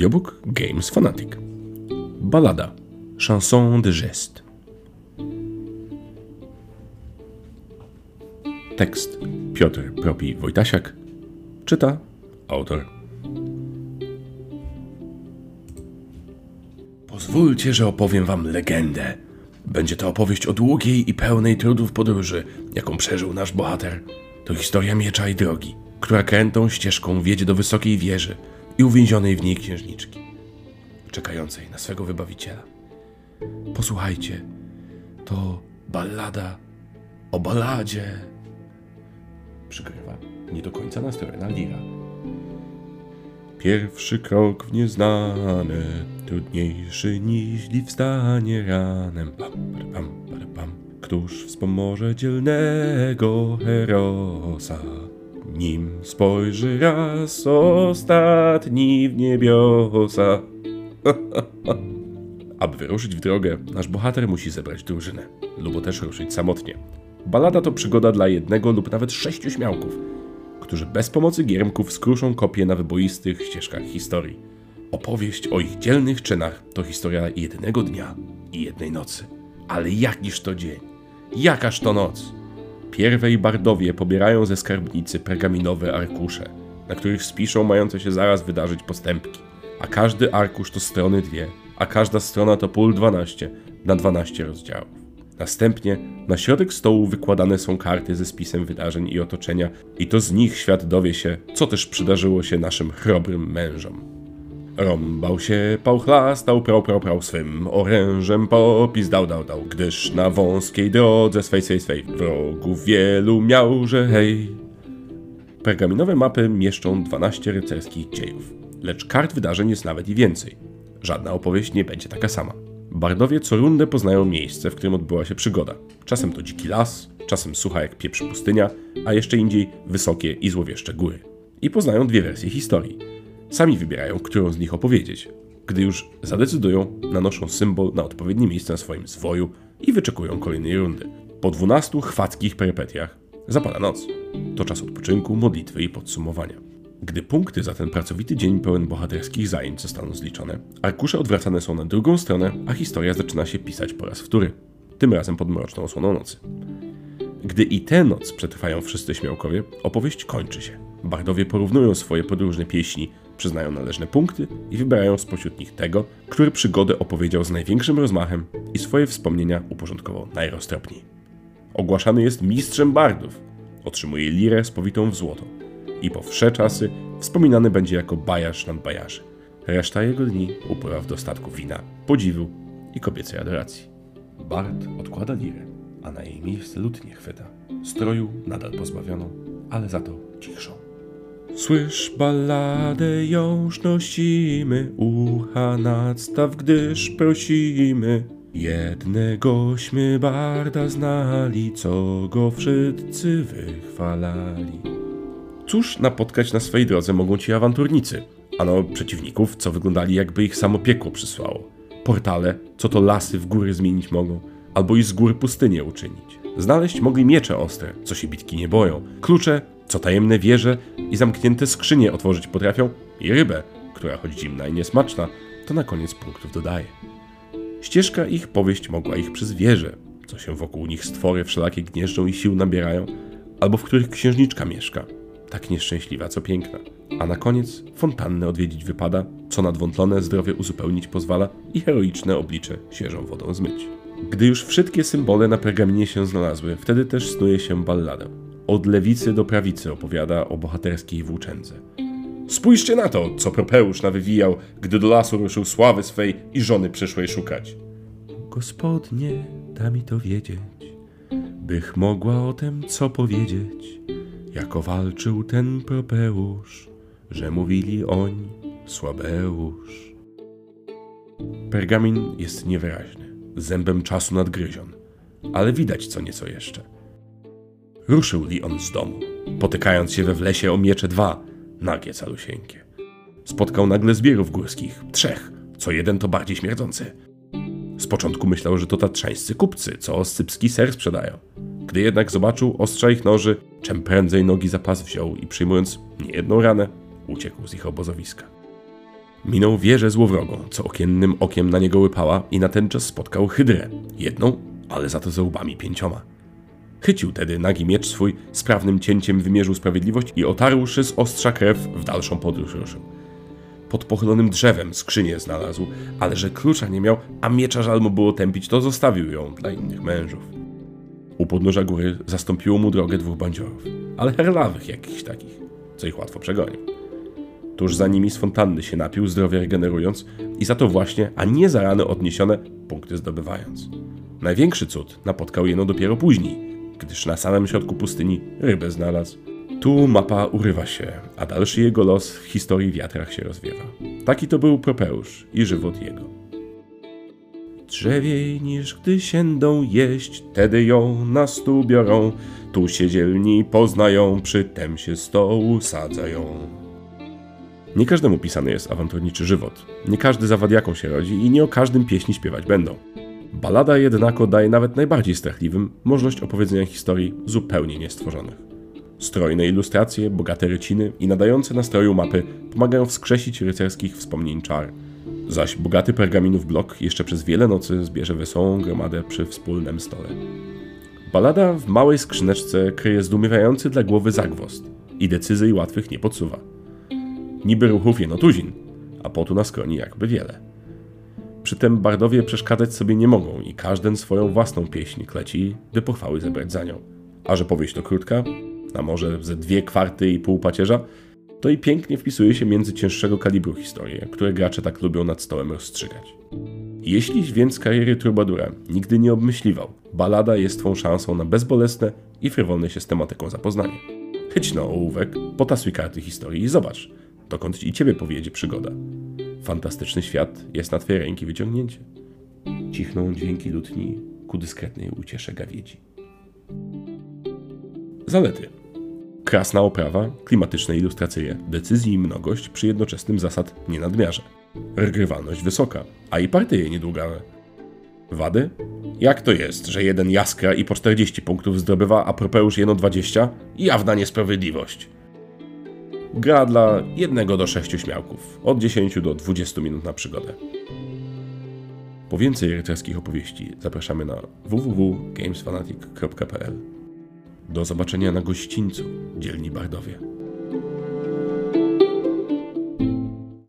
Audiobook Games Fanatic. Balada. Chanson de geste. Tekst Piotr Propi Wojtasiak. Czyta autor. Pozwólcie, że opowiem wam legendę. Będzie to opowieść o długiej i pełnej trudów podróży, jaką przeżył nasz bohater. To historia miecza i drogi, która krętą ścieżką wiedzie do wysokiej wieży i uwięzionej w niej księżniczki, czekającej na swego wybawiciela. Posłuchajcie, to ballada o balladzie. Przygrywa nie do końca nastrojona lira. Pierwszy krok w nieznane, trudniejszy niż wstanie ranem. Pam, pam, pam, pam. Któż wspomoże dzielnego herosa? Nim spojrzy raz ostatni w niebiosa. Aby wyruszyć w drogę, nasz bohater musi zebrać drużynę, lub też ruszyć samotnie. Balada to przygoda dla jednego lub nawet sześciu śmiałków, którzy bez pomocy giermków skruszą kopie na wyboistych ścieżkach historii. Opowieść o ich dzielnych czynach to historia jednego dnia i jednej nocy. Ale jakiż to dzień? Jakaż to noc? Pierwej bardowie pobierają ze skarbnicy pergaminowe arkusze, na których spiszą mające się zaraz wydarzyć postępki. A każdy arkusz to strony dwie, a każda strona to pól 12 na 12 rozdziałów. Następnie na środek stołu wykładane są karty ze spisem wydarzeń i otoczenia, i to z nich świat dowie się, co też przydarzyło się naszym chrobrym mężom. Rąbał się, pałchlastał, prał, prał, prał swym orężem popis dał, dał, dał, gdyż na wąskiej drodze swej, swej, swej wrogów wielu miał, że hej. Pergaminowe mapy mieszczą 12 rycerskich dziejów, lecz kart wydarzeń jest nawet i więcej. Żadna opowieść nie będzie taka sama. Bardowie co rundę poznają miejsce, w którym odbyła się przygoda. Czasem to dziki las, czasem sucha jak pieprz pustynia, a jeszcze indziej wysokie i złowieszcze góry. I poznają dwie wersje historii. Sami wybierają, którą z nich opowiedzieć. Gdy już zadecydują, nanoszą symbol na odpowiednie miejsce na swoim zwoju i wyczekują kolejnej rundy. Po 12 chwackich perypetiach zapada noc. To czas odpoczynku, modlitwy i podsumowania. Gdy punkty za ten pracowity dzień pełen bohaterskich zajęć zostaną zliczone, arkusze odwracane są na drugą stronę, a historia zaczyna się pisać po raz wtóry. Tym razem pod mroczną osłoną nocy. Gdy i tę noc przetrwają wszyscy śmiałkowie, opowieść kończy się. Bardowie porównują swoje podróżne pieśni, przyznają należne punkty i wybierają spośród nich tego, który przygodę opowiedział z największym rozmachem i swoje wspomnienia uporządkował najroztropniej. Ogłaszany jest mistrzem bardów. Otrzymuje lirę spowitą w złoto. I po wsze czasy wspominany będzie jako bajarz nad bajarzy. Reszta jego dni upływa w dostatku wina, podziwu i kobiecej adoracji. Bard odkłada lirę, a na jej miejsce lutnię chwyta. Stroju nadal pozbawiono, ale za to cichszą. Słysz balladę jąż nosimy, ucha nadstaw, gdyż prosimy. Jednegośmy barda znali, co go wszyscy wychwalali. Cóż napotkać na swej drodze mogą ci awanturnicy? Ano przeciwników, co wyglądali jakby ich samo piekło przysłało. Portale, co to lasy w góry zmienić mogą, albo i z góry pustynię uczynić. Znaleźć mogli miecze ostre, co się bitki nie boją, klucze, co tajemne wieże i zamknięte skrzynie otworzyć potrafią, i rybę, która choć zimna i niesmaczna, to na koniec punktów dodaje. Ścieżka ich powieść mogła ich przez wieże, co się wokół nich stwory wszelakie gnieżdżą i sił nabierają, albo w których księżniczka mieszka, tak nieszczęśliwa, co piękna. A na koniec fontannę odwiedzić wypada, co nadwątlone zdrowie uzupełnić pozwala i heroiczne oblicze świeżą wodą zmyć. Gdy już wszystkie symbole na pergaminie się znalazły, wtedy też snuje się balladę. Od lewicy do prawicy opowiada o bohaterskiej włóczędze. Spójrzcie na to, co Propeusz nawywijał, gdy do lasu ruszył sławy swej i żony przyszłej szukać. Gospodnie, da mi to wiedzieć, bych mogła o tem co powiedzieć, jako walczył ten Propeusz, że mówili oń słabeusz. Pergamin jest niewyraźny, zębem czasu nadgryzion, ale widać co nieco jeszcze. Ruszył li on z domu, potykając się we wlesie o miecze dwa, nagie calusieńkie. Spotkał nagle zbierów górskich, trzech, co jeden to bardziej śmierdzący. Z początku myślał, że to tatrzańscy kupcy, co oscypski ser sprzedają. Gdy jednak zobaczył ostrza ich noży, czym prędzej nogi za pas wziął i przyjmując niejedną ranę, uciekł z ich obozowiska. Minął wieżę złowrogą, co okiennym okiem na niego łypała i na ten czas spotkał hydrę. Jedną, ale za to za łbami pięcioma. Chycił tedy nagi miecz swój, sprawnym cięciem wymierzył sprawiedliwość i otarłszy z ostrza krew, w dalszą podróż ruszył. Pod pochylonym drzewem skrzynię znalazł, ale że klucza nie miał, a miecza żal mu było tępić, to zostawił ją dla innych mężów. U podnóża góry zastąpiło mu drogę dwóch bandziorów, ale herlawych jakichś takich, co ich łatwo przegonił. Tuż za nimi z fontanny się napił, zdrowie regenerując i za to właśnie, a nie za rany odniesione, punkty zdobywając. Największy cud napotkał jeno dopiero później, gdyż na samym środku pustyni rybę znalazł. Tu mapa urywa się, a dalszy jego los w historii wiatrach się rozwiewa. Taki to był Propeusz i żywot jego. Drzewiej niż gdy siędą jeść, tedy ją na stół biorą, tu siedzielni poznają, przytem się stołu sadzają. Nie każdemu pisany jest awanturniczy żywot. Nie każdy zawadiaką się rodzi i nie o każdym pieśni śpiewać będą. Balada jednako daje nawet najbardziej strachliwym możliwość opowiedzenia historii zupełnie niestworzonych. Strojne ilustracje, bogate ryciny i nadające nastroju mapy pomagają wskrzesić rycerskich wspomnień czar. Zaś bogaty pergaminów blok jeszcze przez wiele nocy zbierze wesołą gromadę przy wspólnym stole. Balada w małej skrzyneczce kryje zdumiewający dla głowy zagwost i decyzji łatwych nie podsuwa. Niby ruchów jeno tuzin, a potu na skroni jakby wiele. Przytem bardowie przeszkadzać sobie nie mogą i każden swoją własną pieśń kleci, by pochwały zebrać za nią. A że powieść to krótka, a może ze dwie kwarty i pół pacierza, to i pięknie wpisuje się między cięższego kalibru historie, które gracze tak lubią nad stołem rozstrzygać. Jeśli więc kariery Trubadura nigdy nie obmyśliwał, balada jest twą szansą na bezbolesne i frywolne się z tematyką zapoznanie. Chyć no ołówek, potasuj karty historii i zobacz, dokąd i ciebie powiedzie przygoda. Fantastyczny świat jest na twojej ręki wyciągnięcie. Cichną dźwięki lutni ku dyskretnej uciesze gawiedzi. Zalety. Krasna oprawa, klimatyczne ilustracje, decyzji i mnogość przy jednoczesnym zasad nienadmiarze. Regrywalność wysoka, a i partie niedługawe. Wady? Jak to jest, że jeden jaskra i po 40 punktów zdobywa, a Propeusz jeno 20? Jawna niesprawiedliwość. Gra dla 1 do 6 śmiałków, od 10 do 20 minut na przygodę. Po więcej rycerskich opowieści zapraszamy na www.gamesfanatic.pl. Do zobaczenia na gościńcu, dzielni bardowie.